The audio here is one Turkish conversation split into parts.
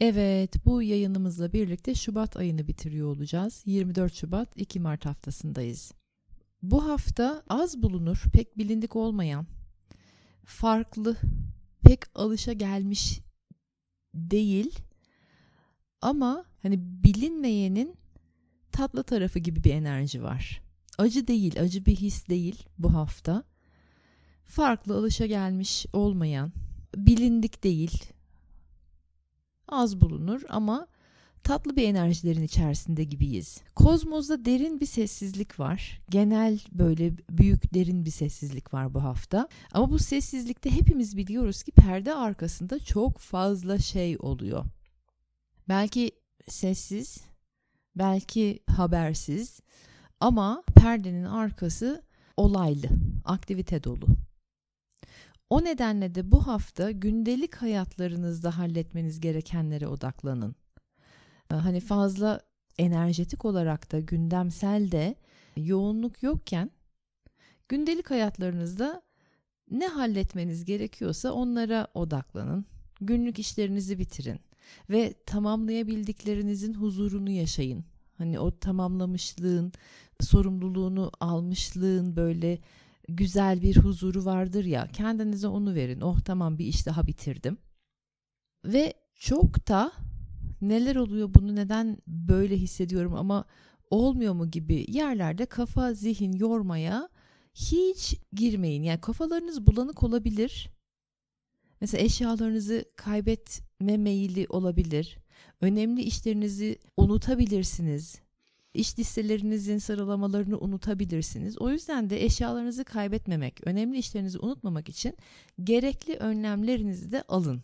Evet, bu yayınımızla birlikte Şubat ayını bitiriyor olacağız. 24 Şubat 2 Mart haftasındayız. Bu hafta az bulunur, pek bilindik olmayan, farklı, pek alışa gelmiş değil ama hani bilinmeyenin tatlı tarafı gibi bir enerji var. Acı değil, acı bir his değil bu hafta. Farklı, alışa gelmiş olmayan, bilindik değil, az bulunur ama tatlı bir enerjilerin içerisinde gibiyiz. Kozmos'da derin bir sessizlik var. Genel böyle büyük derin bir sessizlik var bu hafta. Ama bu sessizlikte hepimiz biliyoruz ki perde arkasında çok fazla şey oluyor. Belki sessiz, belki habersiz ama perdenin arkası olaylı, aktivite dolu. O nedenle de bu hafta gündelik hayatlarınızda halletmeniz gerekenlere odaklanın. Ee, hani fazla enerjetik olarak da gündemsel de yoğunluk yokken gündelik hayatlarınızda ne halletmeniz gerekiyorsa onlara odaklanın. Günlük işlerinizi bitirin ve tamamlayabildiklerinizin huzurunu yaşayın. Hani o tamamlamışlığın, sorumluluğunu almışlığın böyle güzel bir huzuru vardır ya kendinize onu verin. Oh tamam bir iş daha bitirdim. Ve çok da neler oluyor bunu neden böyle hissediyorum ama olmuyor mu gibi yerlerde kafa zihin yormaya hiç girmeyin. Yani kafalarınız bulanık olabilir. Mesela eşyalarınızı kaybetme meyili olabilir. Önemli işlerinizi unutabilirsiniz iş listelerinizin sıralamalarını unutabilirsiniz. O yüzden de eşyalarınızı kaybetmemek, önemli işlerinizi unutmamak için gerekli önlemlerinizi de alın.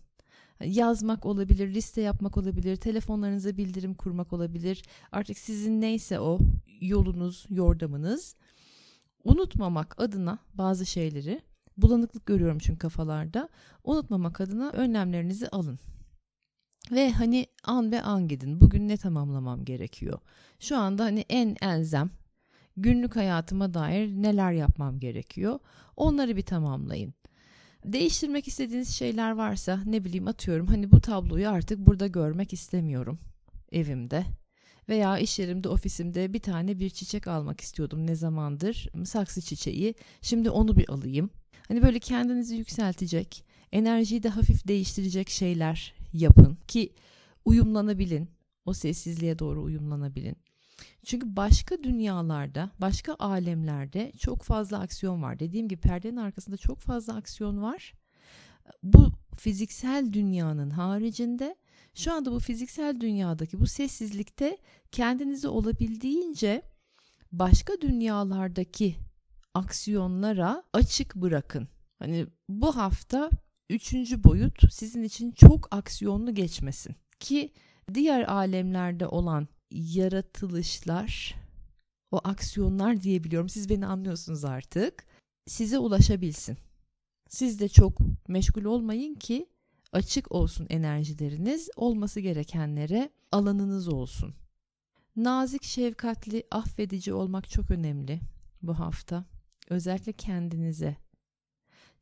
Yazmak olabilir, liste yapmak olabilir, telefonlarınıza bildirim kurmak olabilir. Artık sizin neyse o yolunuz, yordamınız. Unutmamak adına bazı şeyleri, bulanıklık görüyorum çünkü kafalarda. Unutmamak adına önlemlerinizi alın. Ve hani an be an gidin. Bugün ne tamamlamam gerekiyor? Şu anda hani en elzem günlük hayatıma dair neler yapmam gerekiyor? Onları bir tamamlayın. Değiştirmek istediğiniz şeyler varsa ne bileyim atıyorum hani bu tabloyu artık burada görmek istemiyorum evimde veya iş yerimde ofisimde bir tane bir çiçek almak istiyordum ne zamandır saksı çiçeği şimdi onu bir alayım. Hani böyle kendinizi yükseltecek enerjiyi de hafif değiştirecek şeyler yapın ki uyumlanabilin. O sessizliğe doğru uyumlanabilin. Çünkü başka dünyalarda, başka alemlerde çok fazla aksiyon var. Dediğim gibi perdenin arkasında çok fazla aksiyon var. Bu fiziksel dünyanın haricinde şu anda bu fiziksel dünyadaki bu sessizlikte kendinizi olabildiğince başka dünyalardaki aksiyonlara açık bırakın. Hani bu hafta üçüncü boyut sizin için çok aksiyonlu geçmesin ki diğer alemlerde olan yaratılışlar o aksiyonlar diyebiliyorum siz beni anlıyorsunuz artık size ulaşabilsin. Siz de çok meşgul olmayın ki açık olsun enerjileriniz olması gerekenlere alanınız olsun. Nazik, şefkatli, affedici olmak çok önemli bu hafta. Özellikle kendinize.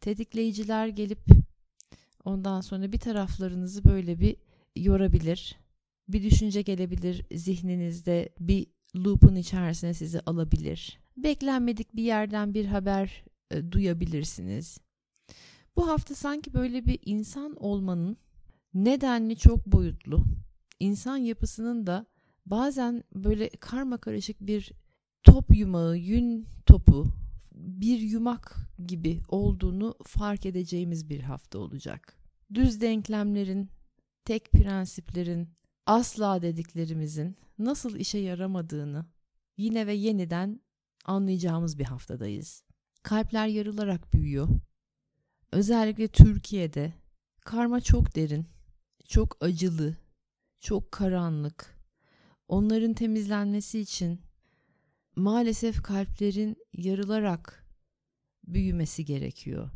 Tetikleyiciler gelip Ondan sonra bir taraflarınızı böyle bir yorabilir. Bir düşünce gelebilir zihninizde bir loop'un içerisine sizi alabilir. Beklenmedik bir yerden bir haber e, duyabilirsiniz. Bu hafta sanki böyle bir insan olmanın nedenli çok boyutlu, insan yapısının da bazen böyle karma karışık bir top yumağı, yün topu, bir yumak gibi olduğunu fark edeceğimiz bir hafta olacak. Düz denklemlerin, tek prensiplerin, asla dediklerimizin nasıl işe yaramadığını yine ve yeniden anlayacağımız bir haftadayız. Kalpler yarılarak büyüyor. Özellikle Türkiye'de karma çok derin, çok acılı, çok karanlık. Onların temizlenmesi için maalesef kalplerin yarılarak büyümesi gerekiyor.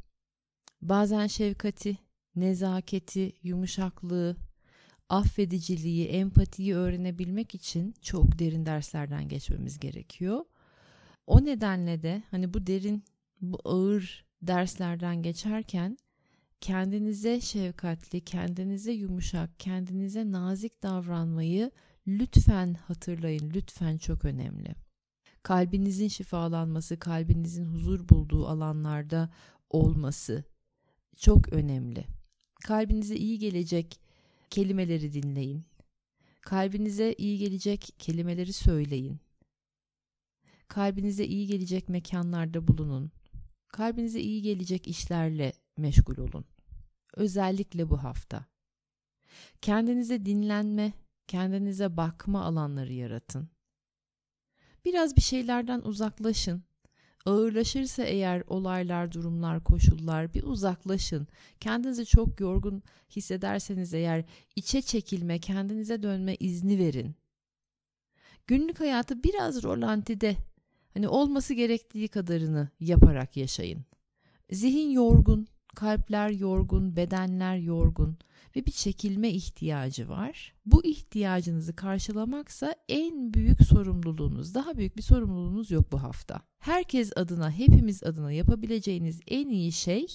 Bazen şefkati, nezaketi, yumuşaklığı, affediciliği, empatiyi öğrenebilmek için çok derin derslerden geçmemiz gerekiyor. O nedenle de hani bu derin, bu ağır derslerden geçerken kendinize şefkatli, kendinize yumuşak, kendinize nazik davranmayı lütfen hatırlayın. Lütfen çok önemli. Kalbinizin şifalanması, kalbinizin huzur bulduğu alanlarda olması çok önemli. Kalbinize iyi gelecek kelimeleri dinleyin. Kalbinize iyi gelecek kelimeleri söyleyin. Kalbinize iyi gelecek mekanlarda bulunun. Kalbinize iyi gelecek işlerle meşgul olun. Özellikle bu hafta. Kendinize dinlenme, kendinize bakma alanları yaratın. Biraz bir şeylerden uzaklaşın. Ağırlaşırsa eğer olaylar, durumlar, koşullar bir uzaklaşın. Kendinizi çok yorgun hissederseniz eğer içe çekilme, kendinize dönme izni verin. Günlük hayatı biraz rolantide, hani olması gerektiği kadarını yaparak yaşayın. Zihin yorgun, kalpler yorgun, bedenler yorgun ve bir çekilme ihtiyacı var. Bu ihtiyacınızı karşılamaksa en büyük sorumluluğunuz. Daha büyük bir sorumluluğunuz yok bu hafta. Herkes adına, hepimiz adına yapabileceğiniz en iyi şey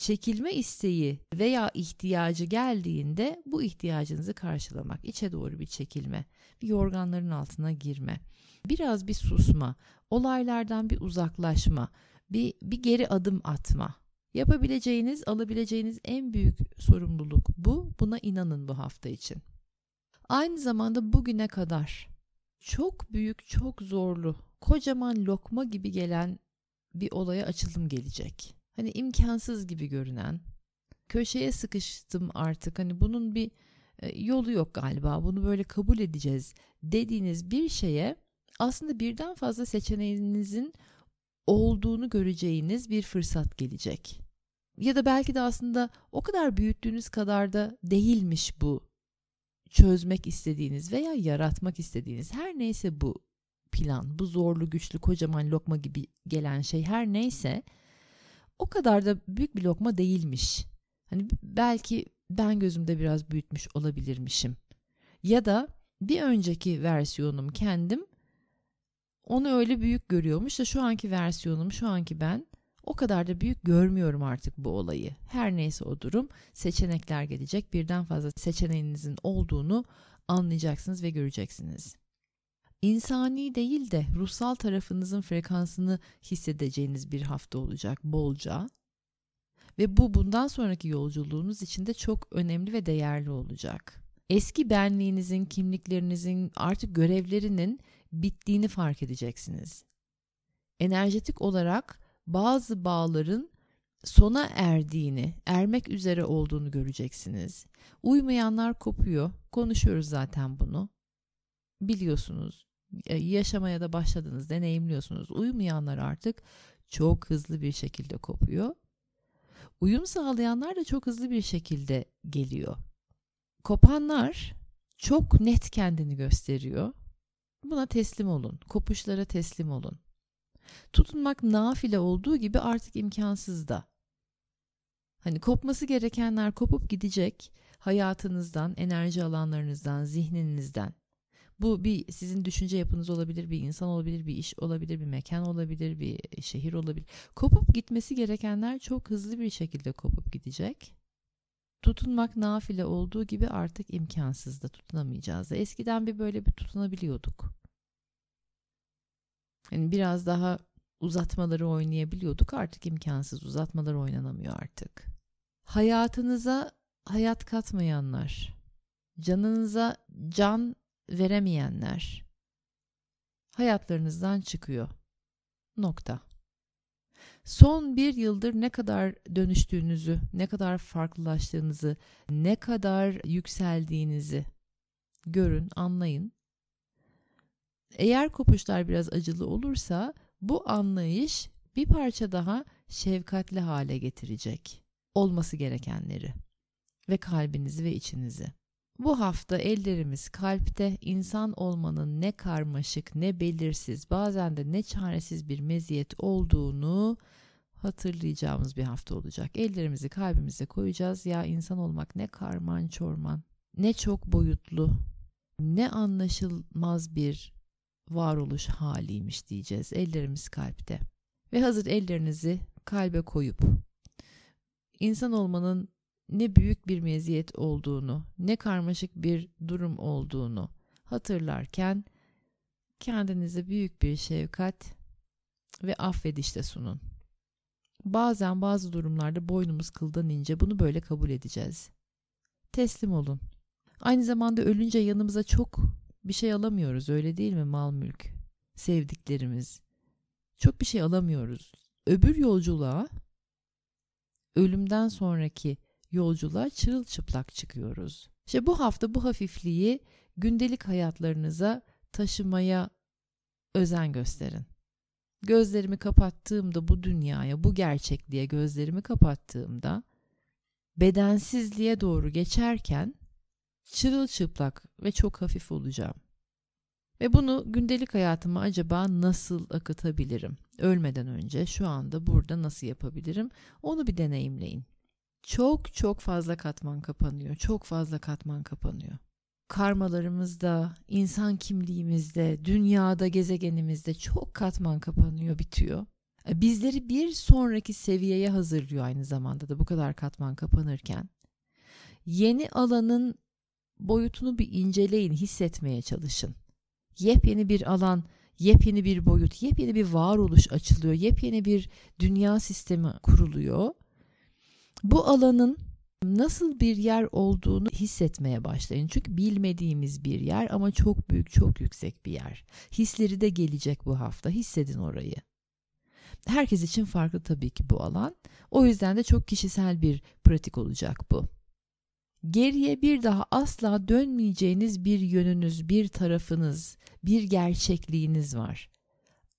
çekilme isteği veya ihtiyacı geldiğinde bu ihtiyacınızı karşılamak, içe doğru bir çekilme, bir yorganların altına girme, biraz bir susma, olaylardan bir uzaklaşma, bir, bir geri adım atma. Yapabileceğiniz, alabileceğiniz en büyük sorumluluk bu. Buna inanın bu hafta için. Aynı zamanda bugüne kadar çok büyük, çok zorlu, kocaman lokma gibi gelen bir olaya açılım gelecek. Hani imkansız gibi görünen, köşeye sıkıştım artık. Hani bunun bir e, yolu yok galiba. Bunu böyle kabul edeceğiz dediğiniz bir şeye aslında birden fazla seçeneğinizin olduğunu göreceğiniz bir fırsat gelecek. Ya da belki de aslında o kadar büyüttüğünüz kadar da değilmiş bu çözmek istediğiniz veya yaratmak istediğiniz her neyse bu plan, bu zorlu, güçlü, kocaman lokma gibi gelen şey her neyse o kadar da büyük bir lokma değilmiş. Hani belki ben gözümde biraz büyütmüş olabilirmişim. Ya da bir önceki versiyonum kendim onu öyle büyük görüyormuş da şu anki versiyonum, şu anki ben o kadar da büyük görmüyorum artık bu olayı. Her neyse o durum seçenekler gelecek. Birden fazla seçeneğinizin olduğunu anlayacaksınız ve göreceksiniz. İnsani değil de ruhsal tarafınızın frekansını hissedeceğiniz bir hafta olacak bolca. Ve bu bundan sonraki yolculuğunuz için de çok önemli ve değerli olacak. Eski benliğinizin, kimliklerinizin, artık görevlerinin bittiğini fark edeceksiniz. Enerjetik olarak bazı bağların sona erdiğini, ermek üzere olduğunu göreceksiniz. Uymayanlar kopuyor. Konuşuyoruz zaten bunu. Biliyorsunuz. E, yaşamaya da başladınız, deneyimliyorsunuz. Uymayanlar artık çok hızlı bir şekilde kopuyor. Uyum sağlayanlar da çok hızlı bir şekilde geliyor. Kopanlar çok net kendini gösteriyor. Buna teslim olun. Kopuşlara teslim olun. Tutunmak nafile olduğu gibi artık imkansız da. Hani kopması gerekenler kopup gidecek hayatınızdan, enerji alanlarınızdan, zihninizden. Bu bir sizin düşünce yapınız olabilir, bir insan olabilir, bir iş olabilir, bir mekan olabilir, bir şehir olabilir. Kopup gitmesi gerekenler çok hızlı bir şekilde kopup gidecek. Tutunmak nafile olduğu gibi artık imkansız da tutunamayacağız da. Eskiden bir böyle bir tutunabiliyorduk. Yani biraz daha uzatmaları oynayabiliyorduk artık imkansız uzatmalar oynanamıyor artık. Hayatınıza hayat katmayanlar, canınıza can veremeyenler hayatlarınızdan çıkıyor. Nokta. Son bir yıldır ne kadar dönüştüğünüzü, ne kadar farklılaştığınızı, ne kadar yükseldiğinizi görün, anlayın. Eğer kopuşlar biraz acılı olursa bu anlayış bir parça daha şefkatli hale getirecek olması gerekenleri ve kalbinizi ve içinizi. Bu hafta ellerimiz kalpte insan olmanın ne karmaşık ne belirsiz bazen de ne çaresiz bir meziyet olduğunu hatırlayacağımız bir hafta olacak. Ellerimizi kalbimize koyacağız. Ya insan olmak ne karman çorman, ne çok boyutlu, ne anlaşılmaz bir varoluş haliymiş diyeceğiz. Ellerimiz kalpte. Ve hazır ellerinizi kalbe koyup insan olmanın ne büyük bir meziyet olduğunu, ne karmaşık bir durum olduğunu hatırlarken kendinize büyük bir şefkat ve affedişte sunun. Bazen bazı durumlarda boynumuz kıldan ince bunu böyle kabul edeceğiz. Teslim olun. Aynı zamanda ölünce yanımıza çok bir şey alamıyoruz öyle değil mi mal mülk, sevdiklerimiz. Çok bir şey alamıyoruz. Öbür yolculuğa ölümden sonraki yolculuğa çırılçıplak çıkıyoruz. İşte bu hafta bu hafifliği gündelik hayatlarınıza taşımaya özen gösterin. Gözlerimi kapattığımda bu dünyaya, bu gerçekliğe gözlerimi kapattığımda bedensizliğe doğru geçerken çırılçıplak ve çok hafif olacağım. Ve bunu gündelik hayatıma acaba nasıl akıtabilirim? Ölmeden önce şu anda burada nasıl yapabilirim? Onu bir deneyimleyin. Çok çok fazla katman kapanıyor. Çok fazla katman kapanıyor. Karmalarımızda, insan kimliğimizde, dünyada, gezegenimizde çok katman kapanıyor, bitiyor. E, bizleri bir sonraki seviyeye hazırlıyor aynı zamanda da bu kadar katman kapanırken. Yeni alanın boyutunu bir inceleyin, hissetmeye çalışın. Yepyeni bir alan, yepyeni bir boyut, yepyeni bir varoluş açılıyor, yepyeni bir dünya sistemi kuruluyor. Bu alanın nasıl bir yer olduğunu hissetmeye başlayın. Çünkü bilmediğimiz bir yer ama çok büyük, çok yüksek bir yer. Hisleri de gelecek bu hafta. Hissedin orayı. Herkes için farklı tabii ki bu alan. O yüzden de çok kişisel bir pratik olacak bu. Geriye bir daha asla dönmeyeceğiniz bir yönünüz, bir tarafınız, bir gerçekliğiniz var.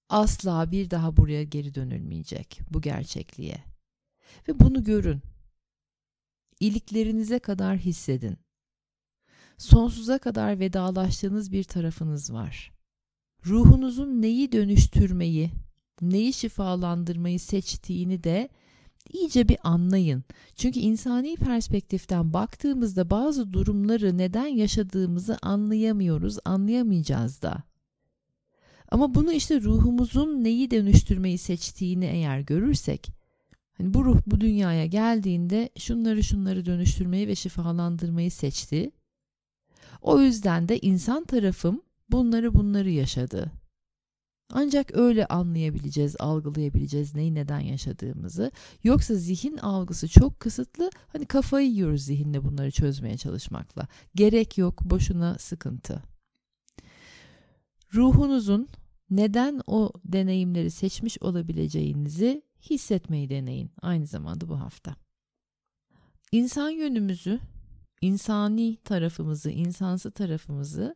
Asla bir daha buraya geri dönülmeyecek bu gerçekliğe. Ve bunu görün. İliklerinize kadar hissedin. Sonsuza kadar vedalaştığınız bir tarafınız var. Ruhunuzun neyi dönüştürmeyi, neyi şifalandırmayı seçtiğini de iyice bir anlayın. Çünkü insani perspektiften baktığımızda bazı durumları neden yaşadığımızı anlayamıyoruz, anlayamayacağız da. Ama bunu işte ruhumuzun neyi dönüştürmeyi seçtiğini eğer görürsek, hani bu ruh bu dünyaya geldiğinde şunları şunları dönüştürmeyi ve şifalandırmayı seçti. O yüzden de insan tarafım bunları bunları yaşadı. Ancak öyle anlayabileceğiz, algılayabileceğiz neyi neden yaşadığımızı. Yoksa zihin algısı çok kısıtlı. Hani kafayı yiyoruz zihinle bunları çözmeye çalışmakla. Gerek yok, boşuna sıkıntı. Ruhunuzun neden o deneyimleri seçmiş olabileceğinizi hissetmeyi deneyin aynı zamanda bu hafta. İnsan yönümüzü, insani tarafımızı, insansı tarafımızı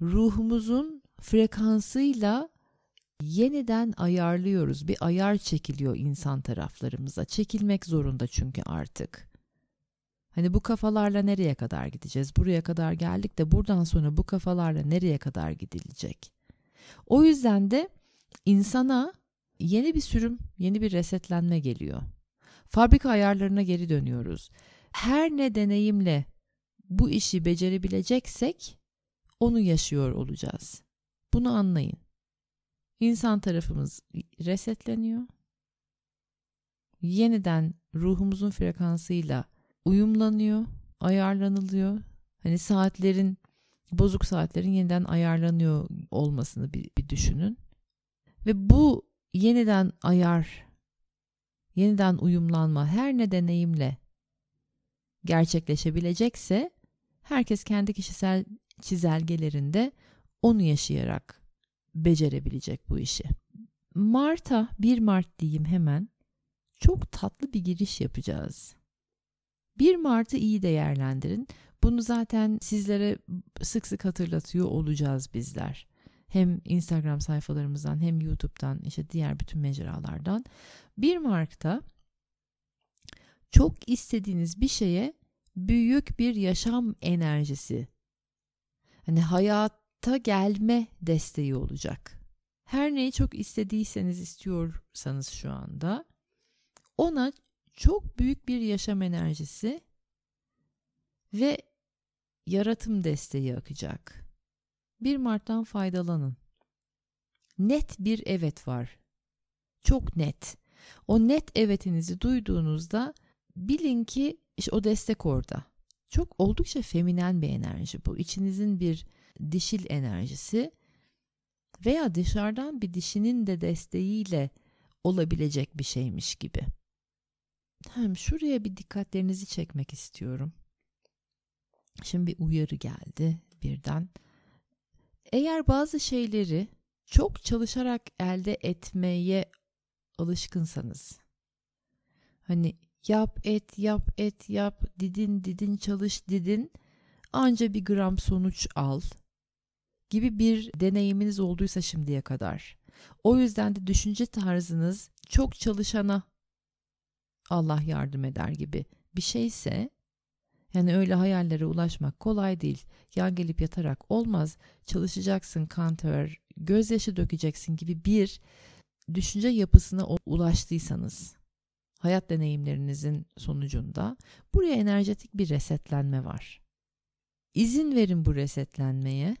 ruhumuzun frekansıyla yeniden ayarlıyoruz. Bir ayar çekiliyor insan taraflarımıza. Çekilmek zorunda çünkü artık. Hani bu kafalarla nereye kadar gideceğiz? Buraya kadar geldik de buradan sonra bu kafalarla nereye kadar gidilecek? O yüzden de insana yeni bir sürüm, yeni bir resetlenme geliyor. Fabrika ayarlarına geri dönüyoruz. Her ne deneyimle bu işi becerebileceksek onu yaşıyor olacağız. Bunu anlayın. İnsan tarafımız resetleniyor. Yeniden ruhumuzun frekansıyla uyumlanıyor, ayarlanılıyor. Hani saatlerin bozuk saatlerin yeniden ayarlanıyor olmasını bir, bir düşünün. Ve bu yeniden ayar, yeniden uyumlanma her ne deneyimle gerçekleşebilecekse Herkes kendi kişisel çizelgelerinde onu yaşayarak becerebilecek bu işi. Mart'a 1 Mart diyeyim hemen. Çok tatlı bir giriş yapacağız. 1 Mart'ı iyi değerlendirin. Bunu zaten sizlere sık sık hatırlatıyor olacağız bizler. Hem Instagram sayfalarımızdan hem YouTube'dan işte diğer bütün mecralardan. 1 Mart'ta çok istediğiniz bir şeye büyük bir yaşam enerjisi hani hayata gelme desteği olacak. Her neyi çok istediyseniz istiyorsanız şu anda ona çok büyük bir yaşam enerjisi ve yaratım desteği akacak. 1 Mart'tan faydalanın. Net bir evet var. Çok net. O net evetinizi duyduğunuzda bilin ki işte o destek orada. Çok oldukça feminen bir enerji bu. İçinizin bir dişil enerjisi veya dışarıdan bir dişinin de desteğiyle olabilecek bir şeymiş gibi. Hem şuraya bir dikkatlerinizi çekmek istiyorum. Şimdi bir uyarı geldi birden. Eğer bazı şeyleri çok çalışarak elde etmeye alışkınsanız hani yap et yap et yap didin didin çalış didin anca bir gram sonuç al gibi bir deneyiminiz olduysa şimdiye kadar. O yüzden de düşünce tarzınız çok çalışana Allah yardım eder gibi bir şeyse yani öyle hayallere ulaşmak kolay değil. Yan gelip yatarak olmaz. Çalışacaksın kanter, gözyaşı dökeceksin gibi bir düşünce yapısına ulaştıysanız hayat deneyimlerinizin sonucunda buraya enerjetik bir resetlenme var. İzin verin bu resetlenmeye.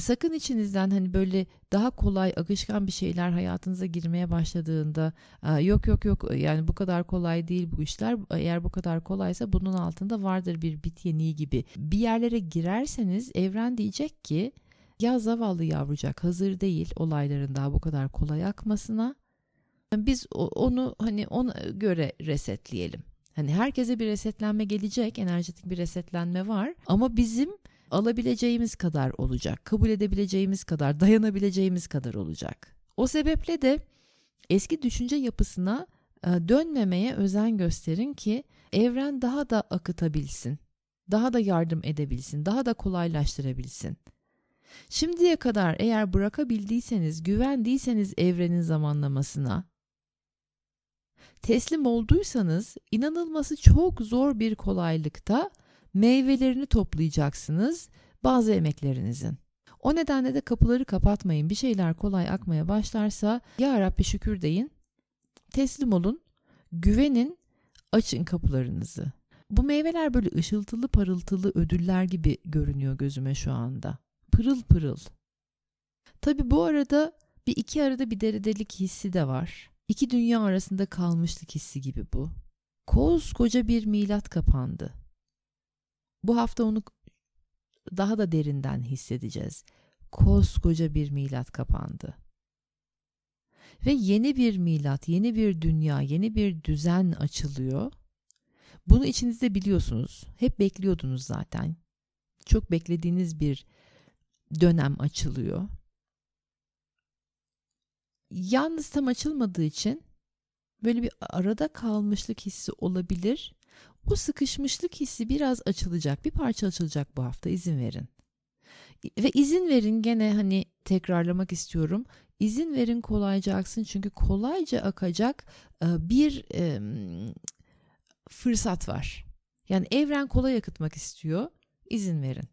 Sakın içinizden hani böyle daha kolay akışkan bir şeyler hayatınıza girmeye başladığında yok yok yok yani bu kadar kolay değil bu işler. Eğer bu kadar kolaysa bunun altında vardır bir bit yeniği gibi. Bir yerlere girerseniz evren diyecek ki ya zavallı yavrucak hazır değil olayların daha bu kadar kolay akmasına. Biz onu hani ona göre resetleyelim. Hani herkese bir resetlenme gelecek, enerjetik bir resetlenme var ama bizim alabileceğimiz kadar olacak, kabul edebileceğimiz kadar, dayanabileceğimiz kadar olacak. O sebeple de eski düşünce yapısına e, dönmemeye özen gösterin ki evren daha da akıtabilsin, daha da yardım edebilsin, daha da kolaylaştırabilsin. Şimdiye kadar eğer bırakabildiyseniz, güvendiyseniz evrenin zamanlamasına, teslim olduysanız inanılması çok zor bir kolaylıkta meyvelerini toplayacaksınız bazı emeklerinizin. O nedenle de kapıları kapatmayın. Bir şeyler kolay akmaya başlarsa ya Rabbi şükür deyin. Teslim olun. Güvenin. Açın kapılarınızı. Bu meyveler böyle ışıltılı parıltılı ödüller gibi görünüyor gözüme şu anda. Pırıl pırıl. Tabi bu arada bir iki arada bir deridelik hissi de var. İki dünya arasında kalmışlık hissi gibi bu. Koskoca bir milat kapandı. Bu hafta onu daha da derinden hissedeceğiz. Koskoca bir milat kapandı. Ve yeni bir milat, yeni bir dünya, yeni bir düzen açılıyor. Bunu içinizde biliyorsunuz. Hep bekliyordunuz zaten. Çok beklediğiniz bir dönem açılıyor. Yalnız tam açılmadığı için böyle bir arada kalmışlık hissi olabilir. O sıkışmışlık hissi biraz açılacak. Bir parça açılacak bu hafta izin verin. Ve izin verin gene hani tekrarlamak istiyorum. İzin verin kolayca aksın çünkü kolayca akacak e, bir fırsat var. Yani evren kolay akıtmak istiyor. İzin verin.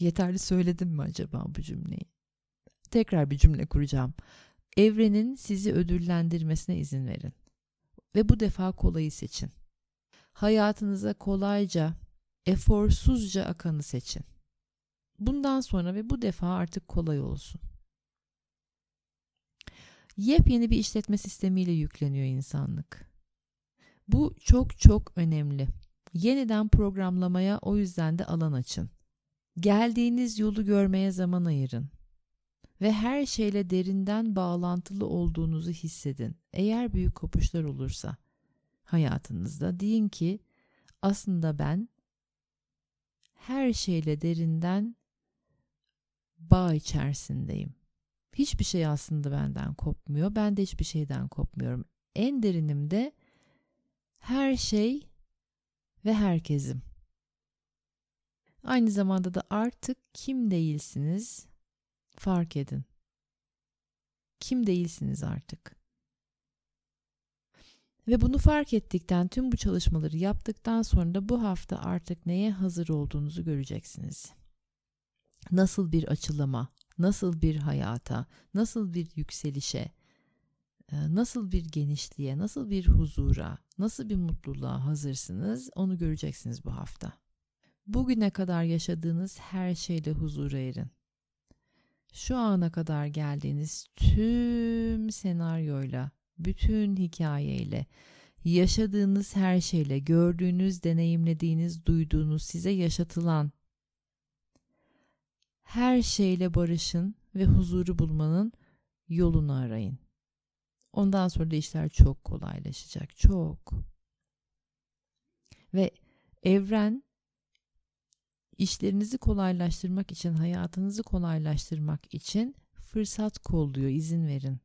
Yeterli söyledim mi acaba bu cümleyi? Tekrar bir cümle kuracağım. Evrenin sizi ödüllendirmesine izin verin. Ve bu defa kolayı seçin. Hayatınıza kolayca, eforsuzca akanı seçin. Bundan sonra ve bu defa artık kolay olsun. Yepyeni bir işletme sistemiyle yükleniyor insanlık. Bu çok çok önemli. Yeniden programlamaya o yüzden de alan açın. Geldiğiniz yolu görmeye zaman ayırın ve her şeyle derinden bağlantılı olduğunuzu hissedin. Eğer büyük kopuşlar olursa hayatınızda deyin ki aslında ben her şeyle derinden bağ içerisindeyim. Hiçbir şey aslında benden kopmuyor. Ben de hiçbir şeyden kopmuyorum. En derinimde her şey ve herkesim. Aynı zamanda da artık kim değilsiniz fark edin. Kim değilsiniz artık. Ve bunu fark ettikten tüm bu çalışmaları yaptıktan sonra da bu hafta artık neye hazır olduğunuzu göreceksiniz. Nasıl bir açılıma, nasıl bir hayata, nasıl bir yükselişe, e, nasıl bir genişliğe, nasıl bir huzura, nasıl bir mutluluğa hazırsınız onu göreceksiniz bu hafta. Bugüne kadar yaşadığınız her şeyle huzura erin. Şu ana kadar geldiğiniz tüm senaryoyla, bütün hikayeyle, yaşadığınız her şeyle, gördüğünüz, deneyimlediğiniz, duyduğunuz, size yaşatılan her şeyle barışın ve huzuru bulmanın yolunu arayın. Ondan sonra da işler çok kolaylaşacak. Çok. Ve evren işlerinizi kolaylaştırmak için, hayatınızı kolaylaştırmak için fırsat kolluyor, izin verin.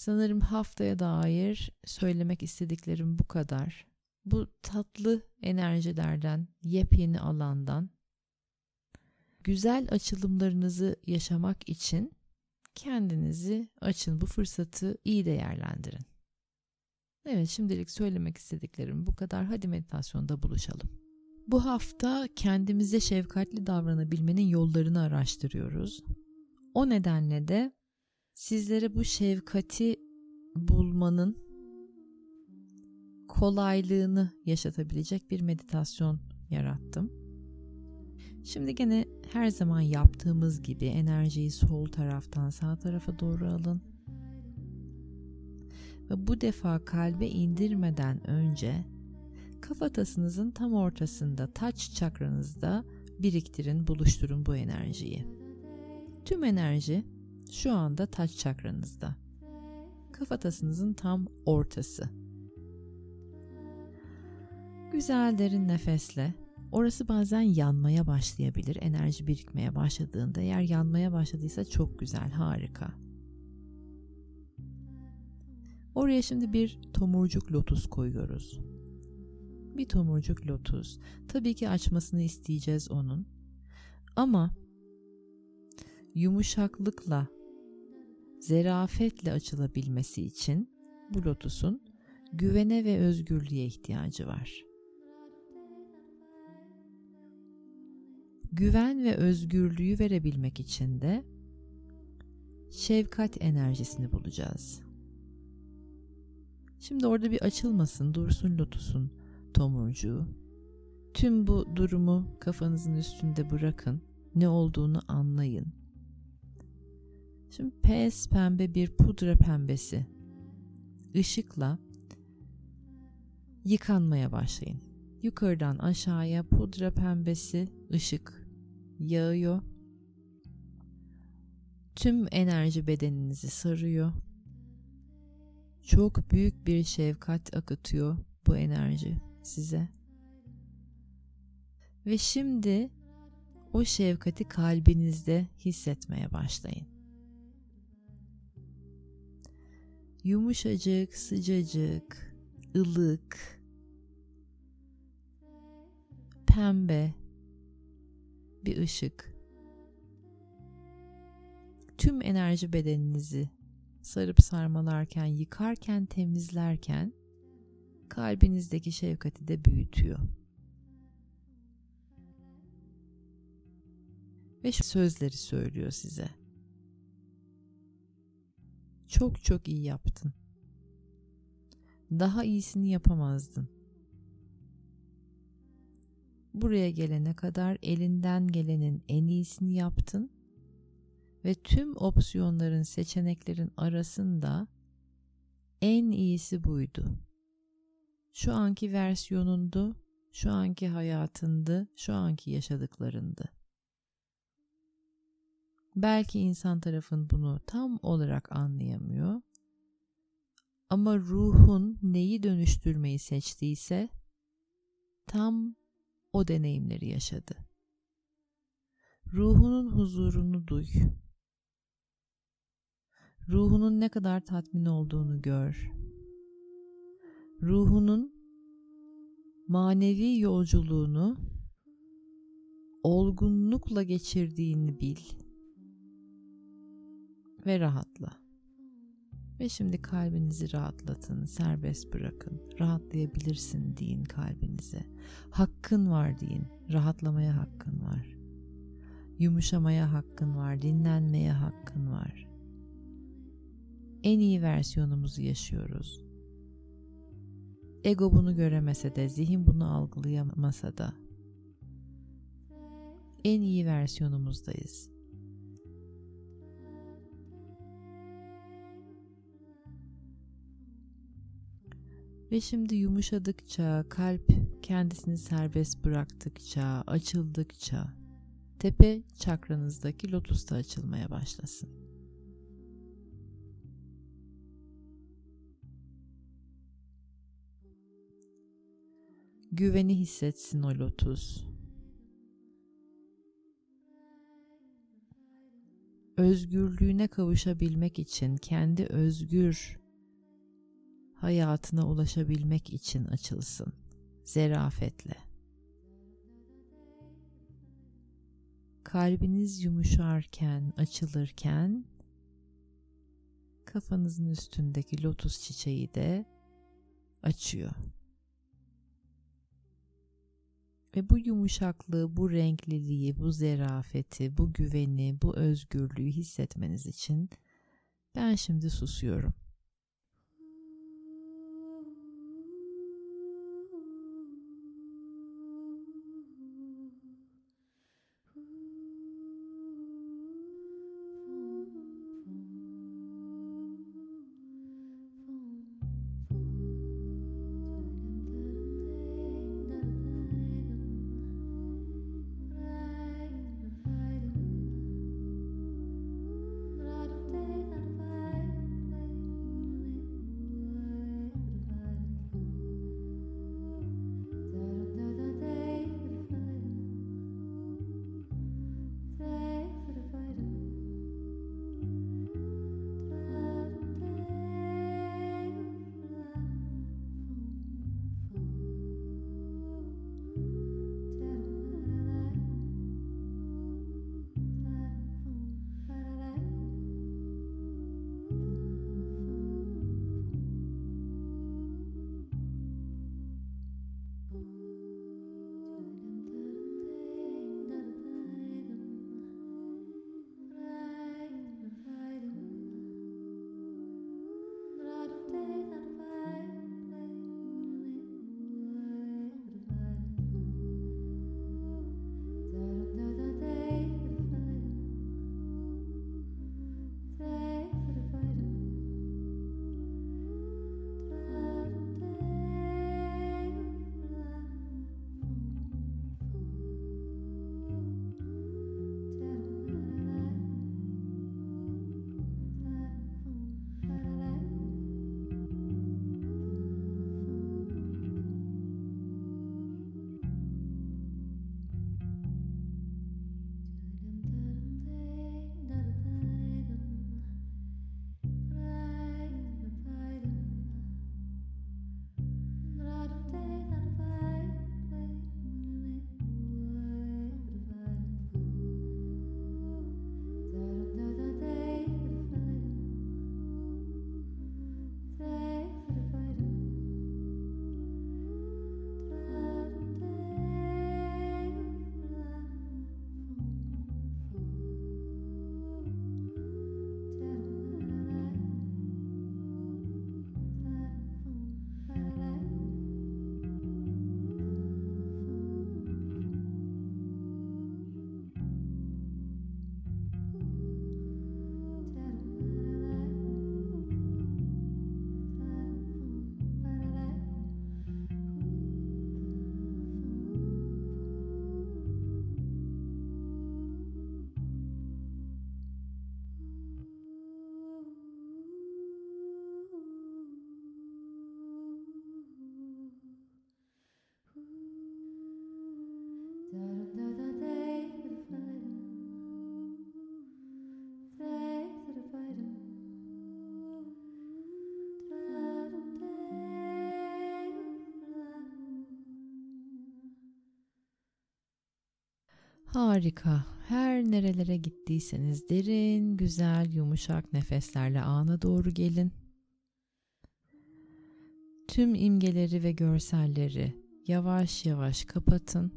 Sanırım haftaya dair söylemek istediklerim bu kadar. Bu tatlı enerjilerden, yepyeni alandan güzel açılımlarınızı yaşamak için kendinizi açın. Bu fırsatı iyi değerlendirin. Evet şimdilik söylemek istediklerim bu kadar. Hadi meditasyonda buluşalım. Bu hafta kendimize şefkatli davranabilmenin yollarını araştırıyoruz. O nedenle de sizlere bu şefkati bulmanın kolaylığını yaşatabilecek bir meditasyon yarattım. Şimdi gene her zaman yaptığımız gibi enerjiyi sol taraftan sağ tarafa doğru alın. Ve bu defa kalbe indirmeden önce kafatasınızın tam ortasında taç çakranızda biriktirin, buluşturun bu enerjiyi. Tüm enerji şu anda taç çakranızda. Kafatasınızın tam ortası. Güzel derin nefesle Orası bazen yanmaya başlayabilir. Enerji birikmeye başladığında eğer yanmaya başladıysa çok güzel, harika. Oraya şimdi bir tomurcuk lotus koyuyoruz. Bir tomurcuk lotus. Tabii ki açmasını isteyeceğiz onun. Ama yumuşaklıkla, zerafetle açılabilmesi için bu lotusun güvene ve özgürlüğe ihtiyacı var. güven ve özgürlüğü verebilmek için de şefkat enerjisini bulacağız. Şimdi orada bir açılmasın, dursun lotusun tomurcuğu. Tüm bu durumu kafanızın üstünde bırakın. Ne olduğunu anlayın. Şimdi pes pembe bir pudra pembesi ışıkla yıkanmaya başlayın. Yukarıdan aşağıya pudra pembesi ışık yağıyor. Tüm enerji bedeninizi sarıyor. Çok büyük bir şefkat akıtıyor bu enerji size. Ve şimdi o şefkati kalbinizde hissetmeye başlayın. Yumuşacık, sıcacık, ılık, pembe, bir ışık. Tüm enerji bedeninizi sarıp sarmalarken, yıkarken, temizlerken kalbinizdeki şefkati de büyütüyor. Ve sözleri söylüyor size. Çok çok iyi yaptın. Daha iyisini yapamazdın. Buraya gelene kadar elinden gelenin en iyisini yaptın ve tüm opsiyonların, seçeneklerin arasında en iyisi buydu. Şu anki versiyonundu, şu anki hayatındı, şu anki yaşadıklarındı. Belki insan tarafın bunu tam olarak anlayamıyor. Ama ruhun neyi dönüştürmeyi seçtiyse tam o deneyimleri yaşadı. Ruhunun huzurunu duy. Ruhunun ne kadar tatmin olduğunu gör. Ruhunun manevi yolculuğunu olgunlukla geçirdiğini bil ve rahatla. Ve şimdi kalbinizi rahatlatın, serbest bırakın. Rahatlayabilirsin deyin kalbinize. Hakkın var deyin. Rahatlamaya hakkın var. Yumuşamaya hakkın var, dinlenmeye hakkın var. En iyi versiyonumuzu yaşıyoruz. Ego bunu göremese de, zihin bunu algılayamasa da en iyi versiyonumuzdayız. Ve şimdi yumuşadıkça, kalp kendisini serbest bıraktıkça, açıldıkça tepe çakranızdaki lotus da açılmaya başlasın. Güveni hissetsin o lotus. Özgürlüğüne kavuşabilmek için kendi özgür hayatına ulaşabilmek için açılsın zerafetle. Kalbiniz yumuşarken, açılırken kafanızın üstündeki lotus çiçeği de açıyor. Ve bu yumuşaklığı, bu renkliliği, bu zerafeti, bu güveni, bu özgürlüğü hissetmeniz için ben şimdi susuyorum. Harika. Her nerelere gittiyseniz derin, güzel, yumuşak nefeslerle ana doğru gelin. Tüm imgeleri ve görselleri yavaş yavaş kapatın.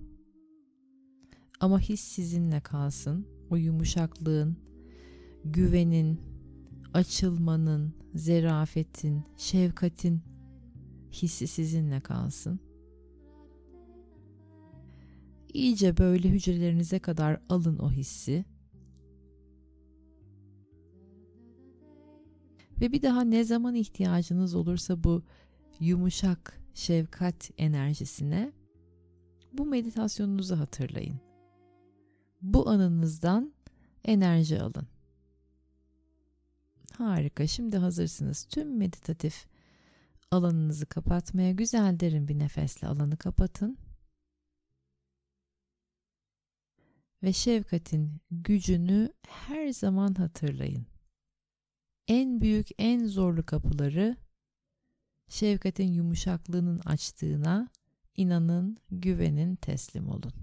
Ama his sizinle kalsın. O yumuşaklığın, güvenin, açılmanın, zerafetin, şefkatin hissi sizinle kalsın. İyice böyle hücrelerinize kadar alın o hissi. Ve bir daha ne zaman ihtiyacınız olursa bu yumuşak şefkat enerjisine bu meditasyonunuzu hatırlayın. Bu anınızdan enerji alın. Harika. Şimdi hazırsınız. Tüm meditatif alanınızı kapatmaya güzel derin bir nefesle alanı kapatın. Ve şefkatin gücünü her zaman hatırlayın. En büyük, en zorlu kapıları şefkatin yumuşaklığının açtığına inanın, güvenin, teslim olun.